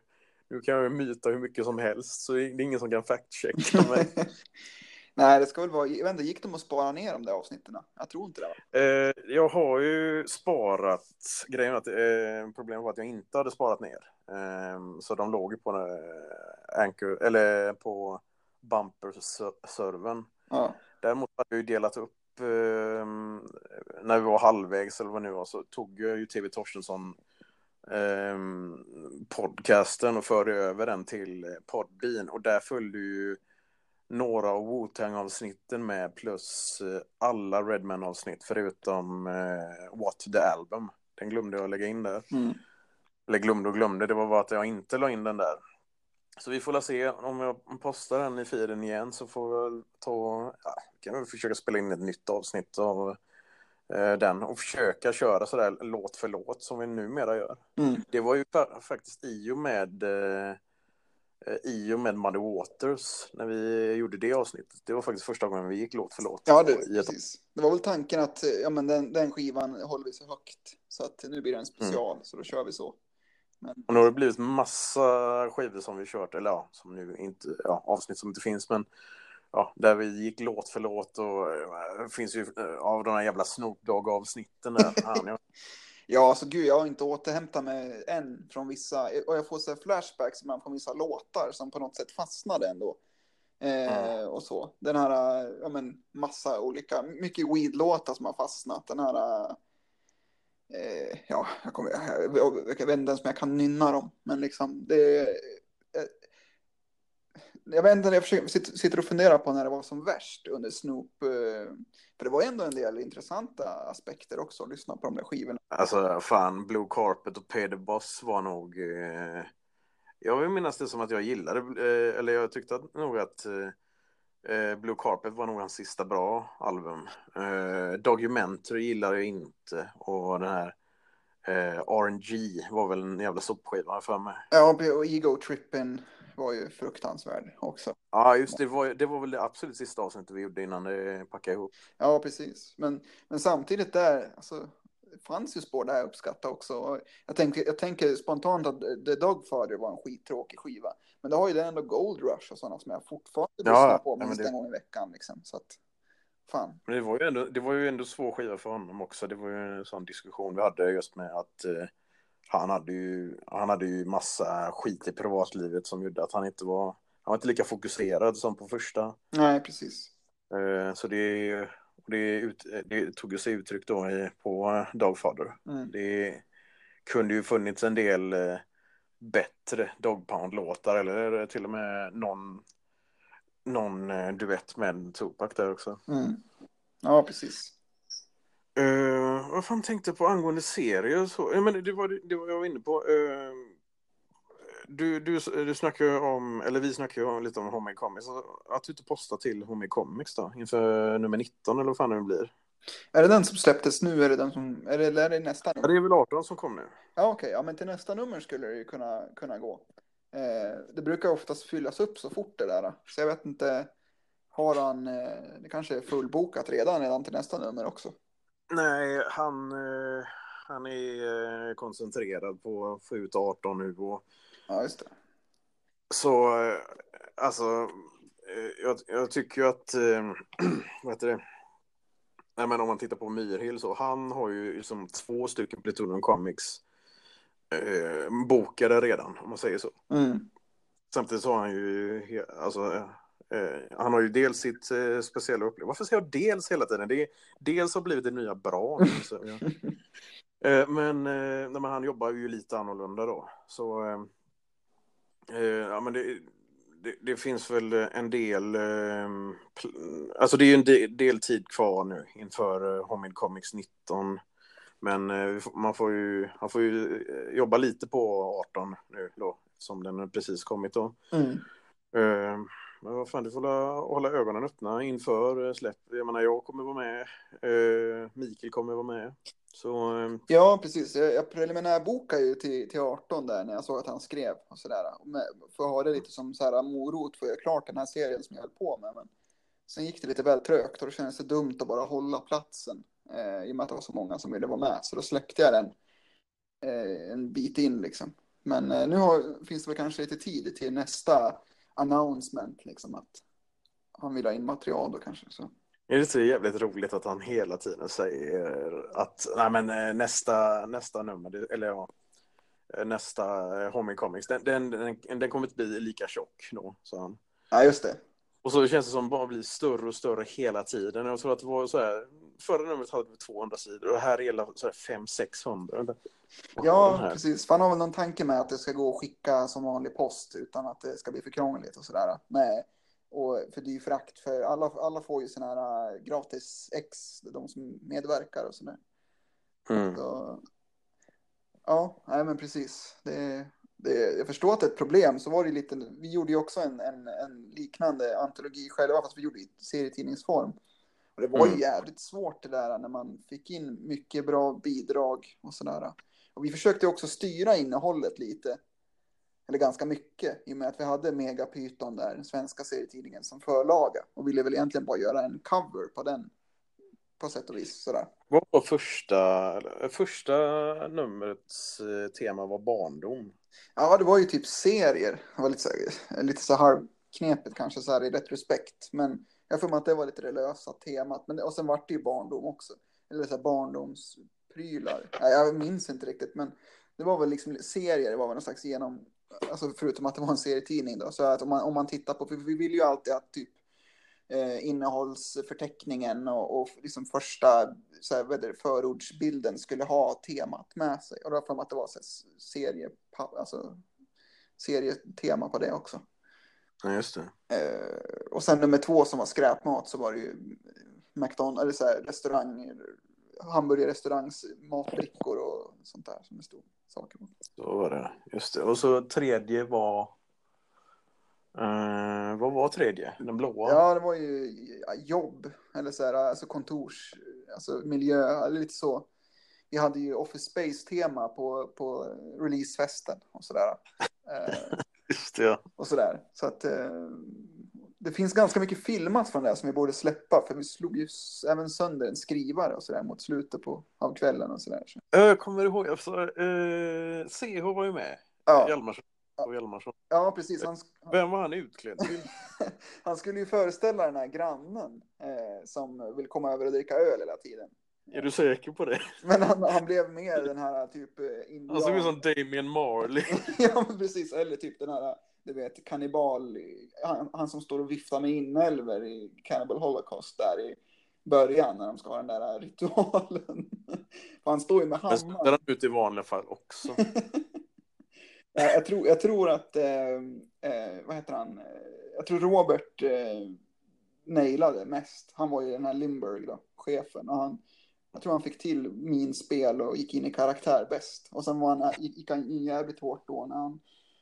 nu kan jag myta hur mycket som helst så det är ingen som kan fact-checka mig. Nej, det ska väl vara, jag vet inte, gick de att spara ner de där avsnitten? Jag tror inte det. Eh, jag har ju sparat, grejen att eh, problemet var att jag inte hade sparat ner. Eh, så de låg ju på eh, Anchor, eller på Bumper-servern. Ja. Däremot hade jag ju delat upp, eh, när vi var halvvägs eller vad det nu var, så tog jag ju TV Torstensson eh, podcasten och förde över den till eh, Podbean och där följde ju några av Wu-Tang-avsnitten med plus eh, alla Redman-avsnitt förutom eh, What the Album. Den glömde jag lägga in där. Mm. Eller glömde och glömde, det var bara att jag inte la in den där. Så vi får la se om jag postar den i feeden igen så får vi ta, ja, kan vi försöka spela in ett nytt avsnitt av eh, den och försöka köra sådär låt för låt som vi numera gör. Mm. Det var ju fa- faktiskt i och med eh, i och med Muddy Waters när vi gjorde det avsnittet. Det var faktiskt första gången vi gick låt för låt. Ja, det, precis. Det var väl tanken att eh, ja, men den, den skivan håller vi så högt. Så att nu blir det en special, så då kör vi så. Men, Och nu har det blivit massa skivor som vi kört, eller ja, som nu inte, ja, avsnitt som inte finns, men ja, där vi gick låt för låt och eh, det finns ju eh, av de här jävla Snoop Dogg-avsnitten där. Fan, jag, ja, alltså gud, jag har inte återhämtat mig än från vissa, och jag får så flashbacks ibland från vissa låtar som på något sätt fastnade ändå. Eh, Och så. Den här, ja men massa olika, mycket weed-låtar som har fastnat. Den här, eh, ja, jag, kommer, jag, jag, jag vet inte ens om jag kan nynna dem, men liksom det jag vet inte, jag försöker, sitter, sitter och funderar på när det var som värst under Snoop. eh, För det var ändå en del intressanta aspekter också att lyssna på de där skivorna. alltså fan, Blue Carpet och the Boss var nog... Eh, jag vill minnas det som att jag gillade, eh, eller jag tyckte att, nog att eh, eh, Blue Carpet var nog hans sista bra album. Eh, Documentary gillade jag inte och den här RNG var väl en jävla sopskiva för mig. Ja, och Ego Trippen var ju fruktansvärd också. Ja, just det. Var, det var väl det absolut sista avsnittet vi gjorde innan det packade ihop. Ja, precis. Men, men samtidigt där, alltså, det fanns ju spår där jag uppskattade också. Jag tänker, jag tänker spontant att The Dogfather var en skittråkig skiva. Men det har ju den ändå Gold Rush och sådana som jag fortfarande Ja, lyssnar på minst det- en gång i veckan. Liksom. Så att, fan. Men det var ju ändå, det var ju ändå svår skiva för honom också. Det var ju en sån diskussion vi hade just med att eh, han, hade ju, han hade ju massa skit i privatlivet som gjorde att han inte var, han var inte lika fokuserad som på första. Nej, precis. Eh, så det, och det, ut, det tog sig uttryck då i, på Dogfather. Mm. Det kunde ju funnits en del eh, bättre Dog Pound-låtar eller till och med någon, någon eh, duett med Tupac där också. Mm. Ja, precis. Uh, vad fan tänkte jag på angående serier och så? Ja, men det var det var jag var inne på. Eh, du, du, du snackar ju om, eller vi snackar ju om, lite om Homemade Comics. Att du inte postar till Homemade Comics då, inför nummer 19 eller vad fan det blir. Är det den som släpptes nu? Är det den som, är det, eller är det nästa Ja, nummer? det är väl 18 som kom nu. Ja, okej. Ja, men till nästa nummer skulle det ju kunna, kunna gå. Eh, det brukar oftast fyllas upp så fort det där. Så jag vet inte. Har han, eh, det kanske är fullbokat redan, redan till nästa nummer också. Nej, han, eh, han är eh, koncentrerad på att få ut 18 nu och Ja, just det. Så, eh, alltså, jag, jag tycker ju att, vad heter det? Nej, men om man tittar på Myrhill så, han har ju liksom två stycken Plutonium Comics eh, bokade redan, om man säger så. Mm. Samtidigt så har han ju, alltså, eh, han har ju dels sitt eh, speciella upplevelse. Varför säger jag dels hela tiden? Det är, dels har blivit det nya bra. så, ja. Eh, men, eh, nej, men han jobbar ju lite annorlunda då. Så, eh, eh, ja men det, det, det finns väl en del, alltså det är ju en del, del tid kvar nu inför eh, Homemade Comics 19. Men man får ju, han får ju jobba lite på 18 nu då, som den precis kommit då. Mm. Men vad fan, du får hålla, hålla ögonen öppna inför eh, släpp. Jag menar, jag kommer vara med. Eh, Mikael kommer vara med. Så eh, Ja, precis. Jag, jag preliminärbokade ju till, till 18 där när jag såg att han skrev och sådär. För att ha det lite som så här morot för att göra klart den här serien som jag höll på med. Men sen gick det lite väl trögt och då kändes det dumt att bara hålla platsen. Eh, I och med att det var så många som ville vara med. Så då släppte jag den eh, en bit in liksom. Men eh, nu har, finns det väl kanske lite tid till nästa announcement liksom att han vill ha in material då kanske. Så. är det inte jävligt roligt att han hela tiden säger att nej, men, eh, nästa, nästa nummer, eller ja, eh, nästa eh, Homie Comics, den, den, den, den kommer inte bli lika tjock då, sa han. Ja, just det. Och så känns det som bara blir större och större hela tiden. Jag tror att det var så här, förra numret hade vi 200 sidor och här är hela 500-600. Ja, precis. För han har väl någon tanke med att det ska gå att skicka som vanlig post utan att det ska bli för krångligt och sådär. Med, och för dyr frakt, för alla, alla får ju sådana här äh, gratis ex, de som medverkar och sådär. Mm. Så, ja, nej men precis. Det, det, jag förstår att det är ett problem, så var det lite, vi gjorde ju också en, en, en liknande antologi själva, fast vi gjorde i serietidningsform. Och det var ju Mm. jävligt svårt det där när man fick in mycket bra bidrag och sådär. Och vi försökte också styra innehållet lite. Eller ganska mycket, i och med att vi hade Megapyton där, den svenska serietidningen, som förlaga. Och ville väl egentligen bara göra en cover på den. På sätt och vis sådär. Vad var första, första numrets eh, tema var barndom. Ja, det var ju typ serier. Det var lite så, lite så halvknepigt kanske så här i retrospekt. Men jag får mig att det var lite det lösa temat. Men, och sen vart det ju barndom också. Eller så här barndomsprylar. Ja, jag minns inte riktigt. Men det var väl liksom serier. Det var väl någon slags genom. Alltså förutom att det var en serietidning då. Så att om man, om man tittar på. För vi vill ju alltid att typ eh, innehållsförteckningen och, och liksom första så här, det, förordsbilden skulle ha temat med sig. Och då för att det var så här, serie, alltså, serietema på det också. Ja, just det. Eh, och sen nummer två som var skräpmat så var det ju McDonalds, eller så här, restaurang, hamburgerrestaurangs matbrickor och sånt där som det stod saker på. Så var det. Just det. Och så tredje var... Eh, vad var tredje? Den blåa? Ja, det var ju jobb, eller så här, alltså kontors, alltså miljö, eller lite så. Vi hade ju Office Space-tema på, på releasefesten och sådär. Eh, Just det, ja. och sådär. Så att eh, det finns ganska mycket filmat från det som vi borde släppa, för vi slog ju även sönder en skrivare och sådär mot slutet på, av kvällen och sådär. Så, Jag kommer ihåg, alltså, eh, CH var ju med. ja, Hjalmarsson. Och Hjalmarsson. ja, precis. Han, Vem var han utklädd till? han skulle ju föreställa den här grannen eh, som vill komma över och dricka öl hela tiden. Är du säker på det? Men han, han blev mer den här typ eh, Han såg ut som indian. Damien Marley. ja, men precis. Eller typ den här, du vet, kannibal. Han, han som står och viftar med inälvor i Cannibal Holocaust där i början när de ska ha den där ritualen. För han står ju med Men ser hammaren. han ut i vanliga fall också? Ja, jag, tror, jag tror att, eh, eh, vad heter han, Eh, jag tror Robert eh, nailade mest. Han var ju den här Limburg då, chefen. Och han, jag tror han fick till min spel och gick in i karaktär bäst. Och sen var han, gick han in jävligt hårt då när han,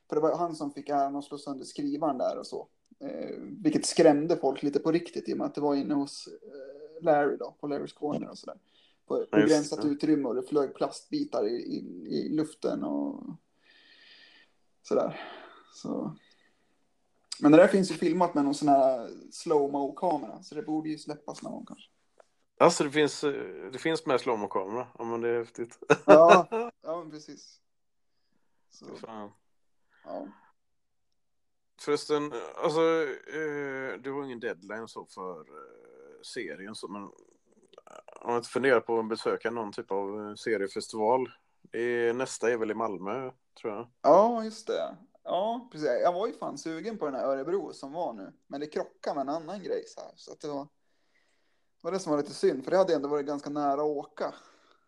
för det var han som fick äran att slå sönder skrivaren där och så. Eh, vilket skrämde folk lite på riktigt i och med att det var inne hos eh, Larry då, på Larrys Corner och sådär. På begränsat utrymme och det flög plastbitar i, i, i luften och sådär. Så. Men det där finns ju filmat med någon sån här slow-mo-kamera, så det borde ju släppas någon gång kanske. Alltså det finns, eh, det finns med slowmo-kamera. Ja men det är häftigt. Ja, ja men precis. Så, Fan. ja. Förresten, alltså eh, det var ingen deadline så för eh, serien så men eh, om jag inte funderar på att besöka någon typ av eh, seriefestival. Det är, nästa är väl i Malmö tror jag. ja, just det. Ja, precis. Jag var ju fan sugen på den här Örebro som var nu, men det krockade med en annan grej så här. Så att det var, det var det som var lite synd, för det hade ändå varit ganska nära att åka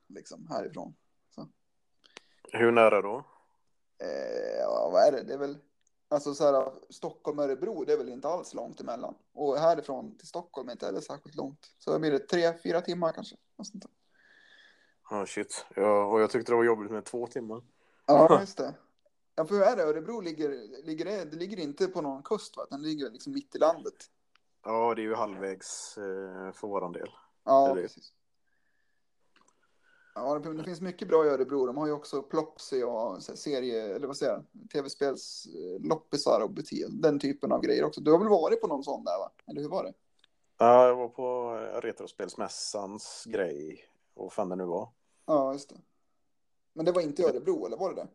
liksom härifrån. Hur nära då? Eh, ja, vad är det? Det är väl, alltså så här, Stockholm-Örebro, det är väl inte alls långt emellan. Och härifrån till Stockholm är inte heller särskilt långt. Så blir det tre, fyra timmar kanske. något sånt där. Ja shit. Ja, och jag tyckte det var jobbigt med två timmar. Ja, just det. Ja, för hur är det? Örebro ligger, ligger det, det ligger inte på någon kust, va? Den ligger liksom mitt i landet. Ja det är ju halvvägs eh, för våran del. Ja, precis. Ja, det, det finns mycket bra i Örebro. De har ju också Plopsy och serie, eller vad säger jag, tv-spels eh, loppisar och butik, den typen av grejer också. Du har väl varit på någon sån där, va? Eller hur var det? Ja, jag var på eh, Retrospelsmässans grej. Och vad fan det nu var. Ja, just det. Men det var inte i Örebro, eller var det det?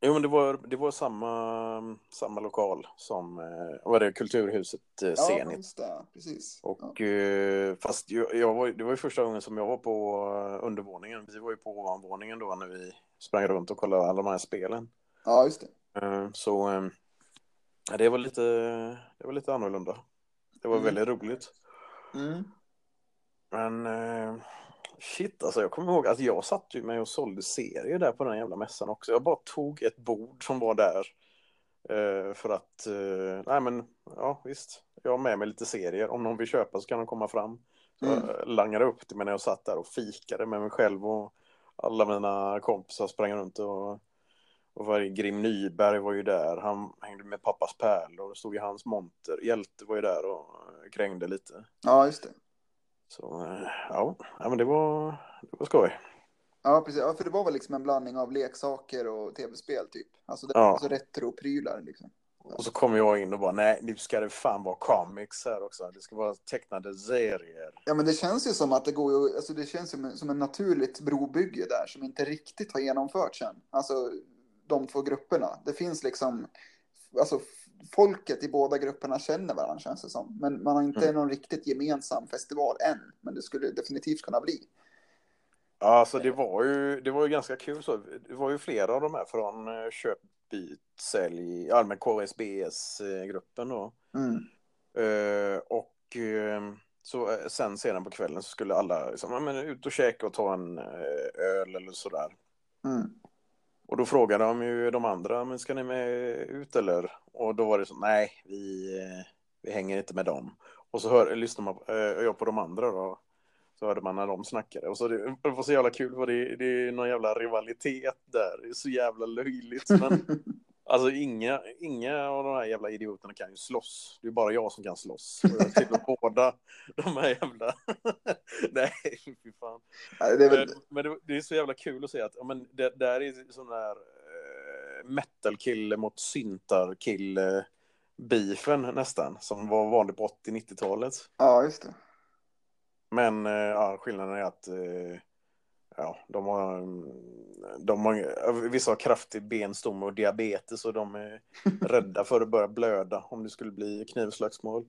Jo, men det var, det var samma, samma lokal som eh, var det, Kulturhuset eh, Ja, Zenit. det. Precis. Och eh, fast jag, jag var, det var ju första gången som jag var på undervåningen. Vi var ju på ovanvåningen då när vi sprang runt och kollade alla de här spelen. Ja, just det. Så ja, det var lite, det var lite annorlunda. Det var Mm. väldigt roligt. Mm. Men shit, alltså jag kommer ihåg att jag satt ju med och sålde serier där på den jävla mässan också. Jag bara tog ett bord som var där. Eh, för att, eh, nej men, ja visst. Jag har med mig lite serier. Om någon vill köpa så kan de komma fram. Så Mm. jag langade upp det men jag satt där och fikade med mig själv och alla mina kompisar sprang runt och, och var Grim Nyberg var ju där. Han hängde med pappas pärlor och stod i hans monter. Hjälte var ju där och krängde lite. Ja, just det. Så ja, ja men det var, det var skoj. Ja, precis. Ja, för det var väl liksom en blandning av leksaker och tv-spel typ. Alltså, det, Ja. alltså retro-prylar liksom. Och så kom jag in och bara nej, nu ska det fan vara comics här också. Det ska vara tecknade serier. Ja, men det känns ju som att det går ju, alltså det känns som, som en naturligt brobygge där som inte riktigt har genomförts än. Alltså de två grupperna. Det finns liksom, alltså folket i båda grupperna känner varandra känns det som. Men man har inte Mm. någon riktigt gemensam festival än. Men det skulle definitivt kunna bli. Ja, alltså det var ju, det var ju ganska kul så. Det var ju flera av de här från eh, köp, byt, sälj, men KSBS-gruppen då. Mm. Eh, och eh, så eh, sen sedan på kvällen så skulle alla liksom, ja, men, ut och käka och ta en eh, öl eller sådär. Mm. Och då frågade de ju de andra, men ska ni med ut eller? Och då var det så, nej, vi, vi hänger inte med dem. Och så hör, lyssnar man, eh, jag på de andra då. Så hörde man när de snackade. Och så det, det var så jävla kul, för det, det är någon jävla rivalitet där. Det är så jävla löjligt. Men alltså inga, inga av de här jävla idioterna kan ju slåss. Det är bara jag som kan slåss. Och jag tillhör båda de här jävla... nej, fy fan. Ja, det är väl, Men, men det, det är så jävla kul att se att ja, men det där är sån där uh, metal-kille mot syntar-kille beefen nästan, som var vanlig på 80-90-talet. ja, just det. Men eh, ja, skillnaden är att eh, ja, de har, de har, vissa har kraftig benstomme och diabetes och de är rädda för att börja blöda om det skulle bli knivslagsmål.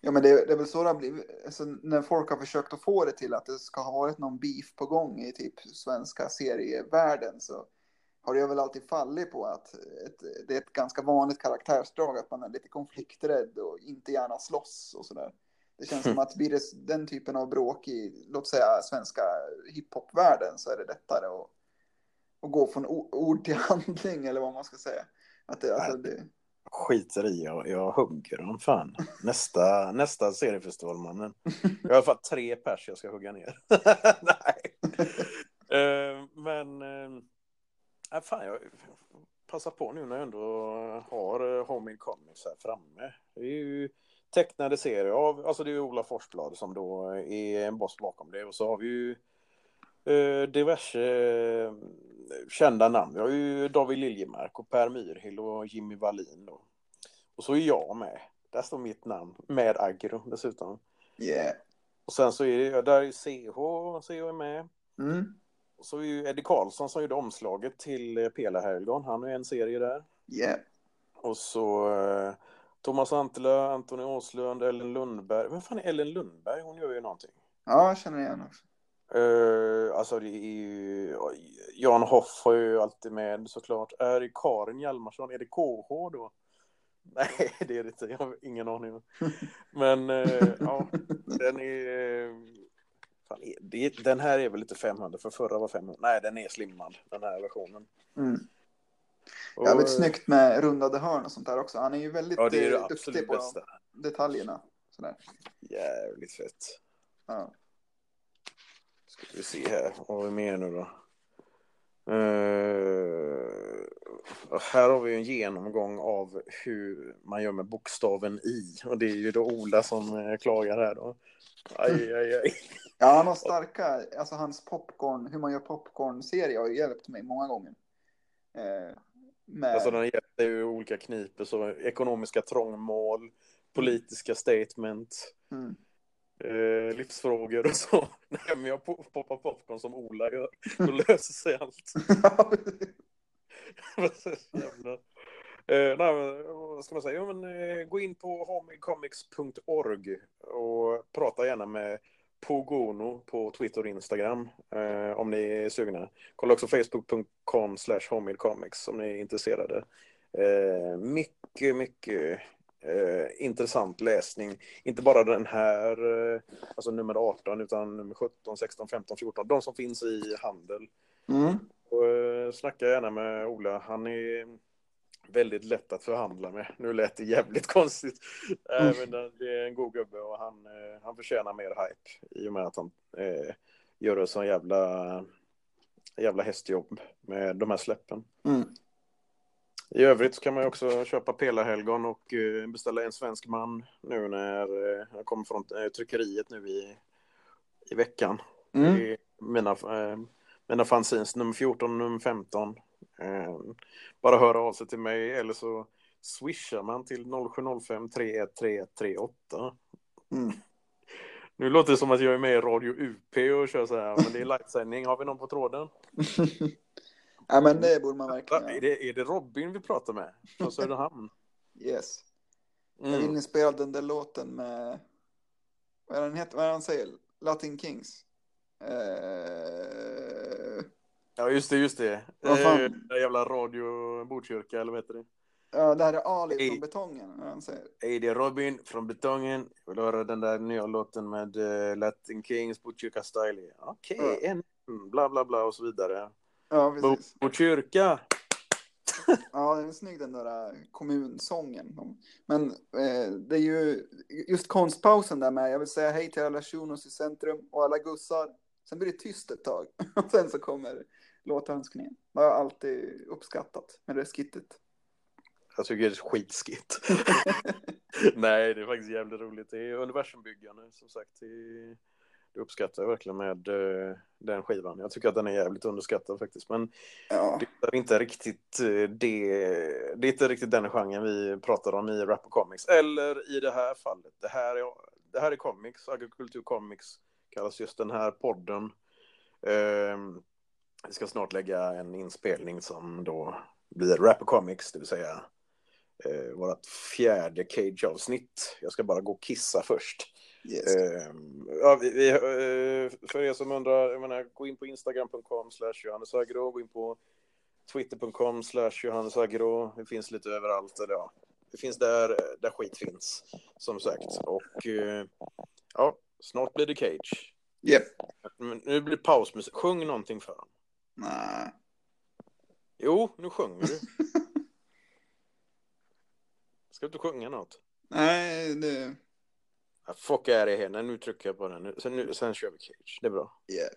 Ja, men det, det är väl så det har blivit. Alltså, när folk har försökt att få det till att det ska ha varit någon beef på gång i typ svenska serievärlden så har det väl alltid fallit på att ett, det är ett ganska vanligt karaktärsdrag att man är lite konflikträdd och inte gärna slåss och sådär. Det känns som att blir det den typen av bråk i, låt säga, svenska hiphopvärlden så är det lättare att, att gå från ord till handling eller vad man ska säga. Att det, alltså, det, Skiter i, jag, jag hugger dem fan. Nästa, nästa seriefestivalmannen. Jag har i alla fall tre pers jag ska hugga ner. Nej. Eh, men, uh, äh, fan jag passar på nu när jag ändå har uh, Home in Comics här framme. Det är ju tecknade serier av, alltså det är ju Ola Forsblad som då är en boss bakom det och så har vi ju eh, diverse eh, kända namn. Vi har ju David Liljemark och Per Myrhill och Jimmy Wallin då. Och så är jag med. Där står mitt namn med aggro dessutom. yeah. Och sen så är det, där är CH, CH är med. Mm. Och så är ju Eddie Karlsson som gjorde omslaget till eh, Pela-helgon. Han är en serie där. Yeah. Och så eh, Thomas Antela, Antoni Åslund, Ellen Lundberg. Vem fan är Ellen Lundberg? Hon gör ju någonting. Ja, jag känner igen också. Eh, alltså det är ju... Jan Hoff har ju alltid med såklart. Är det Karin Hjalmarsson? Är det KH då? Nej, det är det inte. Jag har ingen aning. Men eh, ja, den är... Fan, det, den här är väl lite 500, för förra var 500. Nej, den är slimmad, den här versionen. Mm. Och- Jävligt snyggt med rundade hörn och sånt där också. Han är ju väldigt Ja, det är det eh, duktig på bästa. detaljerna. Sådär. Jävligt fett. Ja. Ska vi se här, vad har vi mer nu då? Eh, här har vi en genomgång av hur man gör med bokstaven I. Och det är ju då Ola som eh, klagar här då. Aj, aj, aj. ja, han har starka, alltså hans popcorn, hur man gör popcorn-serie har ju hjälpt mig många gånger. Med, Alltså den hjälper ju olika kniper, så ekonomiska trångmål, politiska statement, mm. eh, livsfrågor och så. Nej, men jag po- poppar popcorn som Ola gör, då löser sig allt. Eh, nej, men, vad ska man säga? Jo, men, eh, gå in på homecomics.org och prata gärna med Pogono på Twitter och Instagram eh, om ni är sugna. Kolla också facebook.com slash homemade comics om ni är intresserade. Eh, mycket, mycket eh, intressant läsning. Inte bara den här, eh, alltså nummer 18, utan nummer 17, 16, 15, 14. De som finns i handel. Mm. Och, eh, snacka gärna med Ola. Han är väldigt lätt att förhandla med. Nu lät det jävligt konstigt. Äh, men det- det är en god gubbe och han, eh, han förtjänar mer hype i och med att han eh, gör en sån jävla, jävla hästjobb med de här släppen. Mm. I övrigt kan man ju också köpa Pelarhelgon och eh, beställa en svensk man nu när eh, jag kommer från eh, tryckeriet nu i, i veckan. Mm. Är mina, eh, mina fanzines nummer 14 och nummer 15. Eh, bara höra av sig till mig eller så swishar man till 0705 313138. Mm. Nu låter det som att jag är med i Radio UP och kör så här, men det är livesändning. Har vi någon på tråden? ja, men det borde man verkligen är, det, är det Robin vi pratar med? Från Söderhamn? Yes. Jag Mm. vill ni spela den där låten med, vad är den heter, vad är han säger? Latin Kings. Eh, Ja, just det, just det. Vad fan? Eh, den jävla Radio Botkyrka, eller vad heter det? ja, det här är Ali Hej. från Betongen, vad han säger. Hej, det är Robin från Betongen. Jag vill höra den där nya låten med eh, Latin Kings, Botkyrka Style. Okej, en, bla bla bla och så vidare. Ja, precis. Botkyrka! Ja, den är snygg den där äh, kommunsången. Men eh, det är ju just konstpausen där med. Jag vill säga hej till alla shunos i centrum och alla gussar. Sen blir det tyst ett tag. Och sen så kommer låtönskningen. Det har jag alltid uppskattat med det skittet. Jag tycker det är skitskit. Nej, det är faktiskt jävligt roligt. Det är universumbyggande, som sagt. Det, uppskattar jag verkligen med eh, den skivan. Jag tycker att den är jävligt underskattad faktiskt. Men Ja, det är inte riktigt eh, det, det är inte riktigt den genren vi pratar om i rap och comics. Eller i det här fallet. Det här är, det här är comics, agrikultur comics kallas just den här podden. Ehm, vi ska snart lägga en inspelning som då blir rap och comics, det vill säga eh, vårt fjärde cage-avsnitt. Jag ska bara gå och kissa först. yes. Ehm, ja, vi, vi, eh, för er som undrar, jag menar, gå in på instagram.com slash johannesagro, gå in på twitter.com slash johannesagro. Det finns lite överallt. Eller ja, det finns där, där skit finns, som sagt. Och eh, ja, snart blir det cage. Yep. Men Nu blir det pausmusik. Sjung någonting för honom. Nej. Jo, nu sjunger du. Ska du inte sjunga något? Nej, det... Ja, fuck är det här. Nej, nu trycker jag på den. Nu- Sen, nu, sen kör vi cage. Det är bra. Yeah.